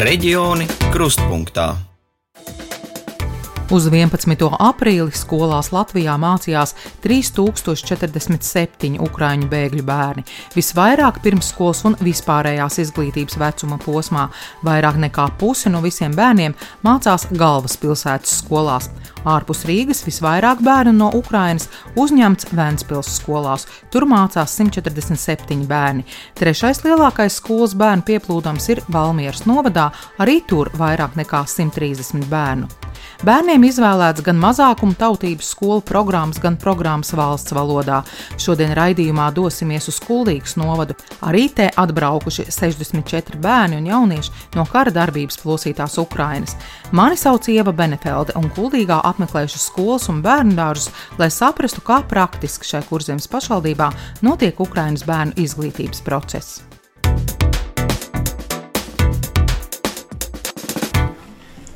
Reģioni krustpunktā. Uz 11. aprīli skolās Latvijā mācījās 3047 ukrāņu bēgļu bērni. Visvairāk pirmsskolas un vispārējās izglītības vecuma posmā. Vairāk nekā puse no visiem bērniem mācās galvaspilsētas skolās. Ārpus Rīgas visvairāk bērnu no Ukrainas uzņemts Vēncpils skolās. Tur mācās 147 bērni. Trešais lielākais skolas bērnu pieplūdums ir Valmieras novadā, arī tur vairāk nekā 130 bērnu. Bērniem izvēlēts gan mazākuma tautības skolu programmas, gan programmas valsts valodā. Šodien raidījumā dosimies uz Kuldīgas novadu. Arī te atbraukuši 64 bērni un jaunieši no kara darbības plosītās Ukrainas. Mani sauc Ieva Benefelde un Kuldīgā apmeklējuši skolas un bērnu dārzus, lai saprastu, kā praktiski šai kurzemes pašvaldībā notiek Ukrainas bērnu izglītības process.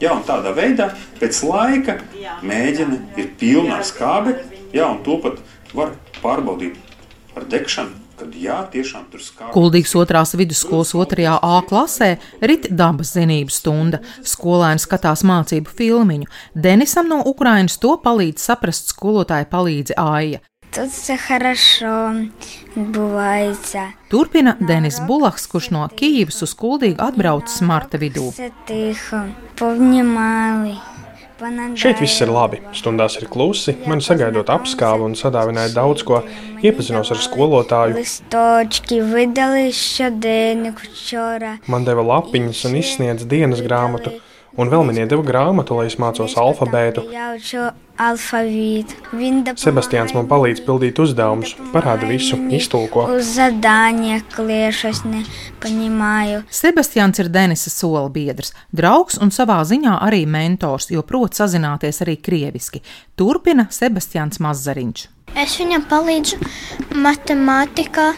Jā, un tādā veidā pēc laika mēģina ir pilna ar skābekli, jā, un to pat var pārbaudīt ar degšanu. Kad jā, tiešām tur skābekļi. Kuldīgas otrās vidusskolas otrajā A klasē rit dabas zinību stunda. Skolēni skatās mācību filmiņu. Denisam no Ukrainas to palīdz saprast skolotāja palīdzi Aija. Тут все хорошо відбувається. Turpina Denis Bulaks, kurš no Kijivas uz Kuldīgu atbraucis marta vidū. Все тихо, повнімали. Šeit viss ir labi. Stundās ir klusi, man sagaidot apskāvu un sadāvināja daudz ko. Iepazinos ar skolotāju, Листочки видали щоденник вчора. man deva lapiņas un izsniedz dienas grāmatu, un vēl man iedeva grāmatu, lai es mācos alfabētu. Sebastians man palīdz pildīt uzdevumus, parāda visu, iztulko. Sebastians ir Denisa sola biedrs, draugs un savā ziņā arī mentors, jo prot sazināties arī krieviski. Turpina Sebastians Mazzariņš. Es viņam palīdzu matemātikā.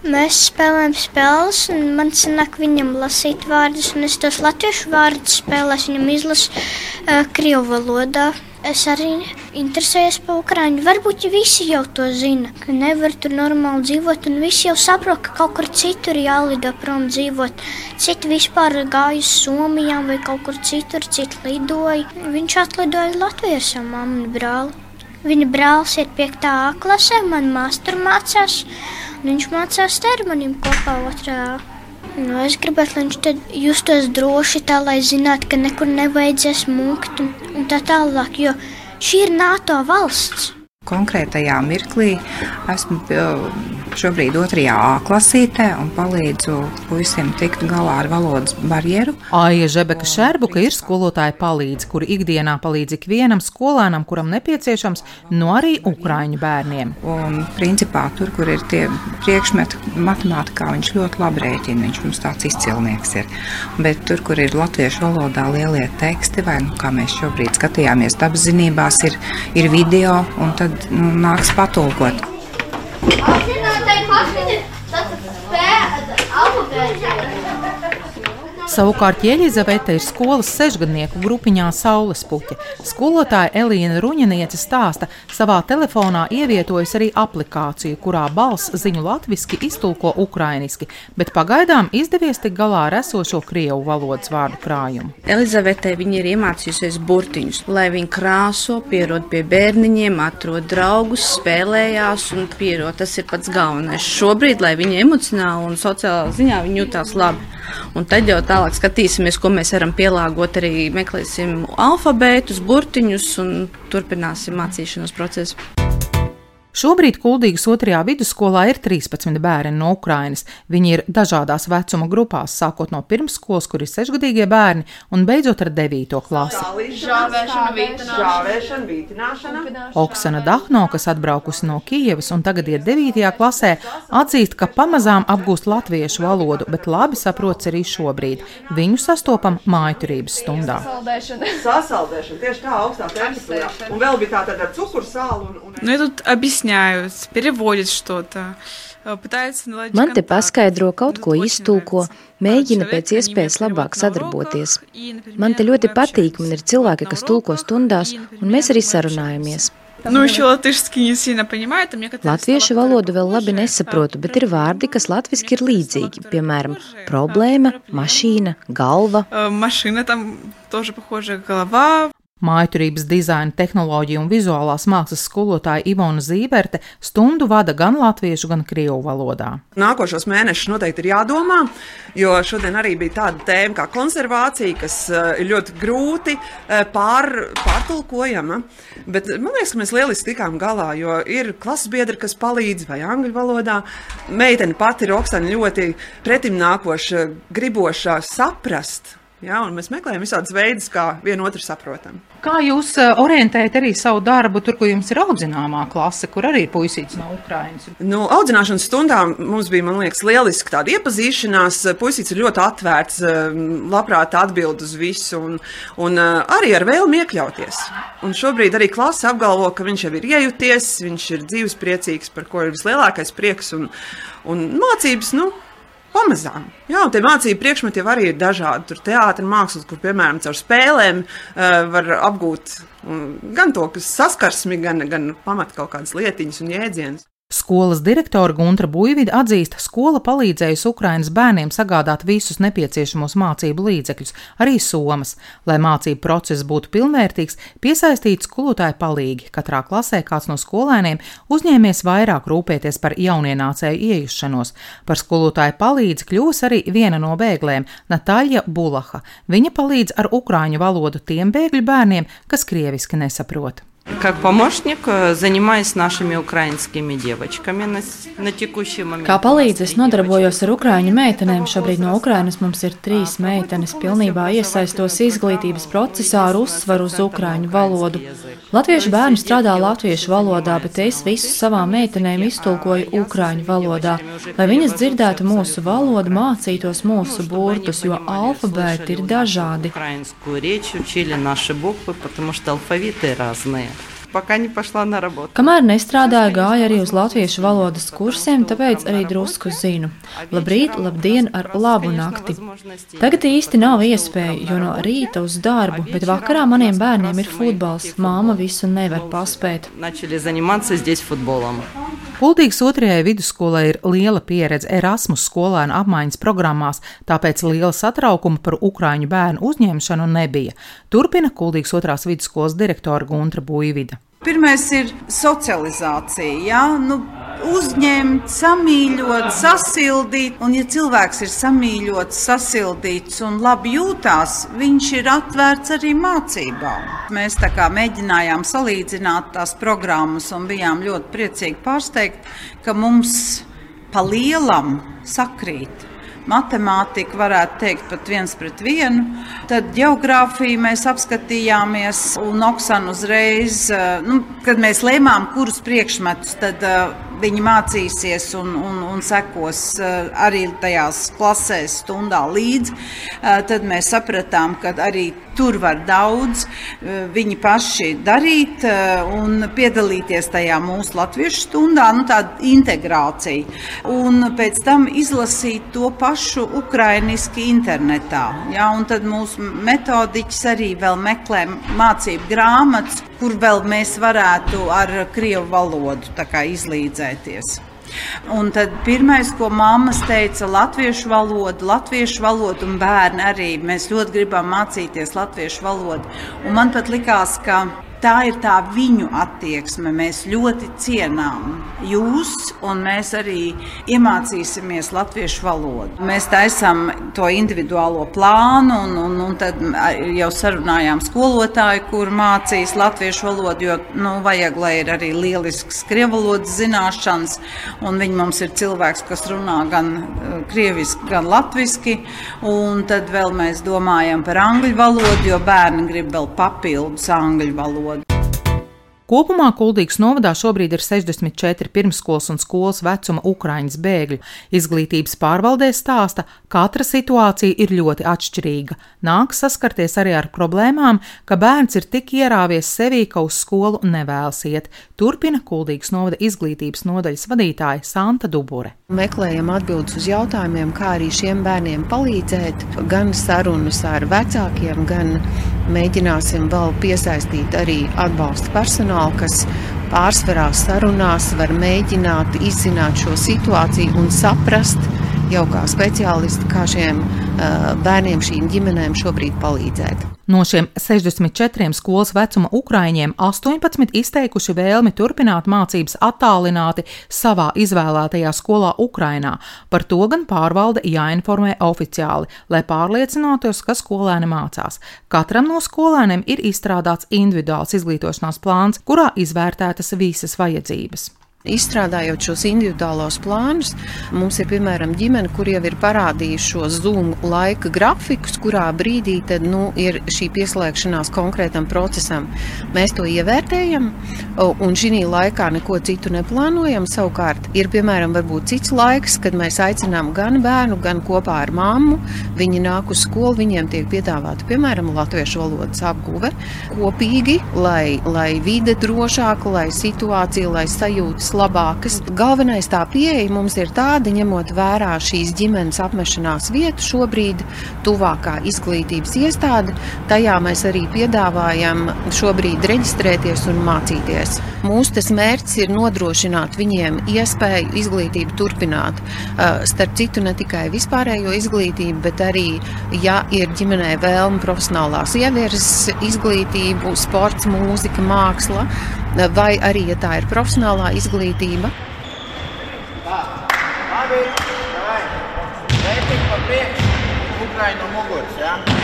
Mēs spēlējam spēles, un man sanāk viņam lasīt vārdus, un es tos latviešu vārdus spēlēšu, viņam izlasu uh, krievu valodā. Es arī interesējos par Ukrāņu. Varbūt ja visi jau to zina, ka nevar tur normāli dzīvot, un visi jau saprot, ka kaut kur citur jālido prom dzīvot. Citi vispār gāja uz Somijām vai kaut kur citur, citi lidoja. Viņš atlidoja Latvijas mammu un brāli. Viņa brālis ir 5. klasē, man māstur mācās, viņš mācās terminim kopā otrā. Nu, es gribētu, lai viņš tad justos droši, tā lai zinātu, ka nekur nevajadzēs mūkt un, un tā tālāk, jo šī ir NATO valsts. Konkrētajā mirklī esmu šobrīd otrajā A klasītē un palīdzu puisim tikt galā ar valodas barjeru. Aija Žebeka Šerbuka ir skolotāja palīdze, kuri ikdienā palīdz ikvienam skolēnam, kuram nepieciešams, no arī ukraiņu bērniem. Un, principā, tur, kur ir tie priekšmeti, matemātikā viņš ļoti labi rēķina. Viņš mums tāds izcilnieks ir. Bet tur, kur ir latviešu valodā lielie teksti, vai nu, kā mēs šobrīd skatījāmies, dabas zinībās, ir, ir video, un tad nu, nāks patulkot. 对，Savukārt Elizabete ir skolas sešgadnieku grupiņā Saules puķa. Skolotāja Elīna Ruņiniece stāsta, savā telefonā ievietojas arī aplikāciju, kurā balss ziņu latviski iztulko ukrainiski, bet pagaidām izdevies tik galā ar esošo krievu valodas vārdu krājumu. Elizabetei viņa ir iemācījusies burtiņus, lai viņa krāso, pierod pie bērniņiem, atrod draugus, spēlējās un pierod. Tas ir pats galvenais. Šobrīd, lai viņa emocionāli un sociālā ziņā viņa jutās labi. Un tad jau tālāk skatīsimies, ko mēs varam pielāgot. Arī meklēsim alfabētus, burtiņus un turpināsim mācīšanās procesu. Šobrīd Kuldīgas otrajā vidusskolā ir 13 bērni no Ukrainas. Viņi ir dažādās vecuma grupās, sākot no pirmsskolas, kur ir sešgadīgie bērni, un beidzot ar 9. klasi. Oksana Dahno, kas atbraukusi no Kijevas un tagad ir 9. klasē, atzīst, ka pamazām apgūst latviešu valodu, bet labi saprots arī šobrīd. Viņu sastopam mājturības stundā. Sasaldēšana, tieši tā augstā temperatūrā. Un vēl bija tā tāda cukursāla. Un, un... Nu, ja объясняют, переводят что-то. э, Пытаются наладить Man te контакт. paskaidro, kaut ko iztūko, mēģina pēc iespējas labāk sadarboties. Man te ļoti patīk, man ir cilvēki, kas tulko stundās, un mēs arī sarunājamies. Nu, еще латышский не сильно понимает, а мне Latviešu valodu vēl labi nesaprotu, bet ir vārdi, kas latviski ir līdzīgi. Piemēram, problēma, mašīna, galva. Машина там тоже похожа, голова. Mājturības dizaina, tehnoloģija un vizuālās mākslas skolotāja Ivona Zīberte stundu vada gan latviešu, gan krievu valodā. Nākošos mēnešus noteikti ir jādomā, jo šodien arī bija tāda tēma kā konservācija, kas ir ļoti grūti pār, pārtulkojama. Bet man liekas, ka mēs lieliski tikām galā, jo ir klases biedri, kas palīdz vai angļu valodā. Meitene pati ir Oksana ļoti pretimnākoša, griboša saprast. Ja, mēs meklējam visādus veidus, kā vienotru saprotam. Kā jūs orientējat arī savu darbu, tur, kur jums ir audzināmā klase, kur arī ir puisīts no Ukrainas? Nu, audzināšanas stundām mums bija, man liekas, lieliski tāda iepazīšanās. Puisīts ir ļoti atvērts, labprāt atbild uz visu un, un arī ar vēlmi iekļauties. Un šobrīd arī klase apgalvo, ka viņš jau ir iejuties, viņš ir dzīvespriecīgs, par ko ir vislielākais prieks un, un mācības. Nu, Pamazām. Jā, un tie mācību priekšmeti jau arī ir dažādi. Tur teātris, mākslas, kur piemēram caur spēlēm uh, var apgūt um, gan to saskarsmi, gan, gan pamat kaut kādas lietiņas un jēdzienus. Skolas direktore Guntra Buļvida atzīst, ka skola palīdzējusi Ukraiņas bērniem sagādāt visus nepieciešamos mācību līdzekļus, arī somas. Lai mācību process būtu pilnvērtīgs, piesaistīts skolotāju palīgi. Katrā klasē kāds no skolēniem uzņēmies vairāk rūpēties par jaunienācēju iejušanos. Par skolotāju palīdzi kļūs arī viena no bēglēm - Natāļa Bulaha. Viņa palīdz ar ukrāņu valodu tiem bēgļu bērniem, kas krieviski nesaprot. Как помощник занимаюсь нашими украинскими девочками на, на текущий момент. Kā palīdzi es nodarbojos ar ukraiņu meitenēm. Šobrīd no Ukrainas mums ir trīs meitenes. Pilnībā iesaistos izglītības procesā ar uzsvaru uz ukraiņu valodu. Latviešu bērni strādā latviešu valodā, bet es visus savām meitenēm iztulkoju ukraiņu valodā, lai viņas dzirdētu mūsu valodu, mācītos mūsu burtus, jo alfabēti ir dažādi. пока не пошла на работу. Kamēr nestrādāju, gāju arī uz latviešu valodas kursiem, tāpēc arī drusku zinu. Labrīt, labdien, ar labu nakti. Tagad īsti nav iespēja, jo no rīta uz darbu, bet vakarā maniem bērniem ir futbols. Māma visu nevar paspēt. Kuldīgas otrajai vidusskolai ir liela pieredze Erasmus skolēnu apmaiņas programmās, tāpēc liela satraukuma par ukrāņu bērnu uzņemšanu nebija. Turpina Kuldīgas otrās vidusskolas direktora Guntra Buivida. Pirmais ir socializācija. Ja? Nu, uzņemt, samīļot, sasildīt. Un, ja cilvēks ir samīļots, sasildīts un labi jūtās, viņš ir atvērts arī mācībām. Mēs mēģinājām salīdzināt tās programmas un bijām ļoti priecīgi pārsteigti, ka mums pa lielam sakrīt matemātika, varētu teikt, pat viens pret vienu. Tad geogrāfiju mēs apskatījāmies, un Oksana uzreiz, nu, kad mēs lēmām, kurus priekšmetus tad viņi mācīsies un, un, un sekos arī tajās klasēs stundā līdzi, tad mēs sapratām, ka arī tur var daudz viņi paši darīt un piedalīties tajā mūsu latviešu stundā, nu tāda integrācija. Un pēc tam izlasīt to pašu ukrainiski internetā. Ja, un tad mūsu metodiķis arī vēl meklē mācību grāmatas, kur vēl mēs varētu ar krievu valodu izlīdzēties. Un tad pirmais, ko mammas teica, ir latviešu valoda, latviešu valoda un bērni arī. Mēs ļoti gribam mācīties latviešu valodu. Un man pat likās, ka tā ir tā viņu attieksme. Mēs ļoti cienām jūs, un mēs arī iemācīsimies latviešu valodu. Mēs taisām to individuālo plānu, un, un, un tad jau sarunājām skolotāju, kur mācīs latviešu valodu, jo nu, vajag, lai ir arī lielisks krievu valodas zināšanas, un viņi mums ir cilvēks, kas runā gan krieviski, gan latviski, un tad vēl mēs domājam par angļu valodu, jo bērni grib vēl papildus angļu valodu. Kopumā Kuldīgas novadā šobrīd ir 64 pirmskolas un skolas vecuma ukraiņas bēgļu. Izglītības pārvaldē stāsta, ka katra situācija ir ļoti atšķirīga. Nāks saskarties arī ar problēmām, ka bērns ir tik ierāvies sevī, ka uz skolu nevēlas iet. Turpina Kuldīgas novada izglītības nodaļas vadītāja Santa Dubure. Meklējam atbildes uz jautājumiem, kā arī šiem bērniem palīdzēt, gan sarunas ar vecākiem, gan Mēģināsim vēl piesaistīt arī atbalsta personālu, kas pārsvarā sarunās var mēģināt izzināt šo situāciju un saprast jau kā speciālisti, kā šiem uh, bērniem, šīm ģimenēm šobrīd palīdzēt. No šiem 64 skolas vecuma ukrāņiem 18 izteikuši vēlmi turpināt mācības attālināti savā izvēlētajā skolā Ukrainā. Par to gan pārvalde jāinformē oficiāli, lai pārliecinātos, ka skolēni mācās. Katram no skolēniem ir izstrādāts individuāls izglītošanās plāns, kurā izvērtētas visas vajadzības. Izstrādājot šos individuālos plānus, mums ir piemēram ģimene, kur jau ir parādījuši šo Zoom laika grafikus, kurā brīdī tad, nu, ir šī pieslēgšanās konkrētam procesam. Mēs to ievērtējam, un šī laikā neko citu neplānojam. Savukārt, ir piemēram cits laiks, kad mēs aicinām gan bērnu, gan kopā ar mammu. Viņi nāk uz skolu, viņiem tiek piedāvāta piemēram latviešu valodas apguve kopīgi, lai, lai vide drošāka, lai situācija, lai sajūtas lietas labākas. Galvenais tā pieeja mums ir tāda, ņemot vērā šīs ģimenes apmešanās vietu šobrīd, tuvākā izglītības iestāde. Tajā mēs arī piedāvājam šobrīd reģistrēties un mācīties. Mūsu mērķis ir nodrošināt viņiem iespēju izglītību turpināt. Starp citu, ne tikai vispārējo izglītību, bet arī, ja ir ģimenē vēlme profesionālās ievirzes izglītību, sports, mūzika, māksla, vai arī, ja tā ir profesionālā izglītība. Tā, labi, vai, reiting pa priekšu, Ukraina no muguras, jā. Ja?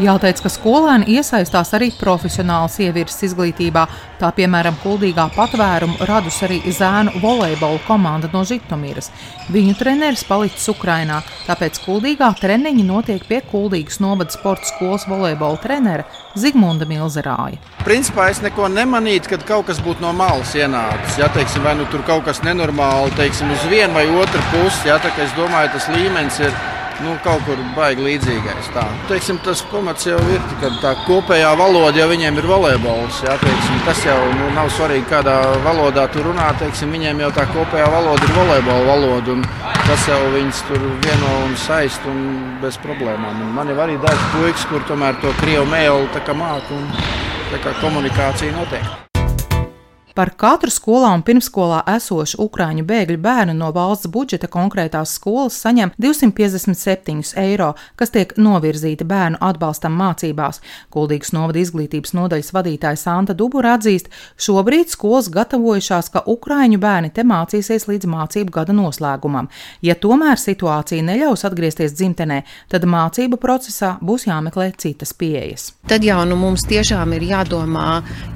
Jāteic, ka skolēni iesaistās arī profesionālas ievirzes izglītībā. Tā piemēram, Kuldīgā patvērumu radus arī zēnu volejbola komanda no Žitomīras. Viņu treneris palicis Ukrainā, tāpēc Kuldīgā treniņi notiek pie Kuldīgas novada sporta skolas volejbola trenera Zigmunda Milzerāja. Principā es neko nemanītu, kad kaut kas būtu no malas ienācis. Ja, teiksim, vai nu tur kaut kas nenormāli, teiksim, uz vienu vai otru pusi. Ja, es domāju, tas līmenis ir nu, kaut kur baigi līdzīgais. Tā. Teiksim, tas pamats jau ir, ka tā kopējā valoda jau viņiem ir volejbols. Jā, teiksim, tas jau nu, nav svarīgi, kādā valodā tu runā. Teiksim, viņiem jau tā kopējā valoda ir volejbola valoda. Tas jau viņus tur vieno un saist un bez problēmām. Un man jau arī daži puikas, kur tomēr to krievu mēlu māku un komunikācija notiek. Par katru skolā un pirmsskolā esošu ukrāņu bēgļu bērnu no valsts budžeta konkrētās skolas saņem 257 eiro, kas tiek novirzīti bērnu atbalstam mācībās. Kuldīgas novada izglītības nodaļas vadītāja Santa Dubura atzīst, šobrīd skolas gatavojušās, ka ukrāņu bērni te mācīsies līdz mācību gada noslēgumam. Ja tomēr situācija neļaus atgriezties dzimtenē, tad mācību procesā būs jāmeklē citas pieejas. Tad jau nu mums tiešām ir jādomā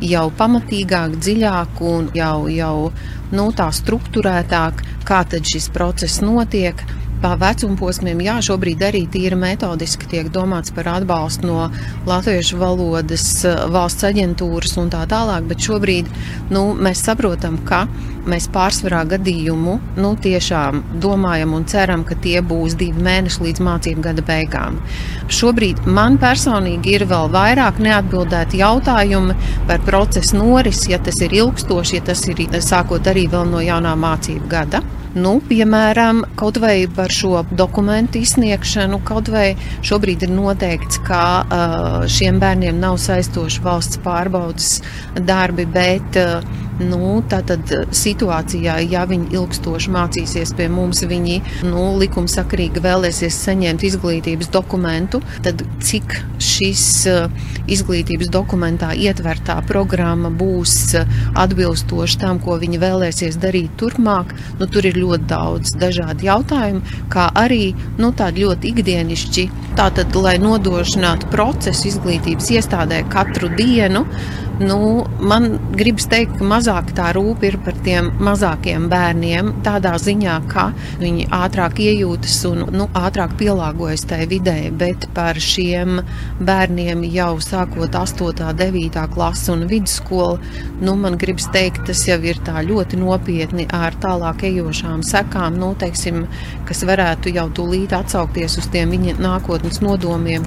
jau pamatīgāk, dziļāk dziļāk un jau, jau nu, tā struktūrētāk, kā šis process notiek. Pa vecuma posmiem, jā, šobrīd arī tīri metodiski tiek domāts par atbalstu no latviešu valodas valsts aģentūras un tā tālāk, bet šobrīd nu, mēs saprotam, ka mēs pārsvarā gadījumu nu, tiešām domājam un ceram, ka tie būs divi mēneši līdz mācību gada beigām. Šobrīd man personīgi ir vēl vairāk neatbildēti jautājumi par procesu norisi, ja tas ir ilgstoši, ja tas ir sākot arī vēl no jaunā mācību gada. Nu, piemēram, kaut vai par šo dokumentu izsniegšanu, kaut vai šobrīd ir noteikts, ka uh, šiem bērniem nav saistoši valsts pārbaudas darbi, bet uh, Nu, tātad eh, situācijā, ja viņi ilgstoši mācīsies pie mums, viņi nu, likumsakarīgi vēlēsies saņemt izglītības dokumentu, tad cik šis eh, izglītības dokumentā ietvertā programma būs eh, atbilstoša tam, ko viņi vēlēsies darīt turpmāk, nu, tur ir ļoti daudz dažādu jautājumu, kā arī nu, tādi ļoti ikdienišķi. Tātad, lai nodrošinātu procesu izglītības iestādē katru dienu, Nu, man gribas teikt, ka mazāk tā rūp ir par tiem mazākiem bērniem, tādā ziņā, ka viņi ātrāk iejūtas un nu, ātrāk pielāgojas tai vidē, bet par šiem bērniem jau sākot 8, 9 klasi un vidusskolu, nu, man gribas teikt, tas jau ir tā ļoti nopietni ar tālāk ejošām sekām, nu, teiksim, kas varētu jau tūlīt atsaukties uz tiem viņa nākotnes nodomiem.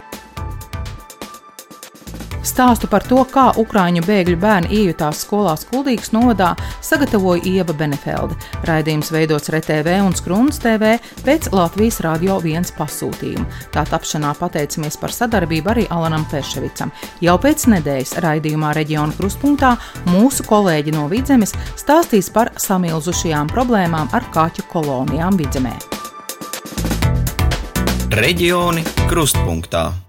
Stāstu par to, kā Ukrāņu bēgļu bērni iejutās skolās Kuldīgas novadā, sagatavoja Ieva Benefelde. Raidījums veidots RTV un Skrundas TV pēc Latvijas Radio 1 pasūtījuma. Tā tapšanā pateicamies par sadarbību arī Alanam Perševicam. Jau pēc nedēļas raidījumā Reģiona krustpunktā mūsu kolēģi no Vidzemes stāstīs par samilzušajām problēmām ar kaķu kolonijām Vidzemē. Reģioni krustpunktā.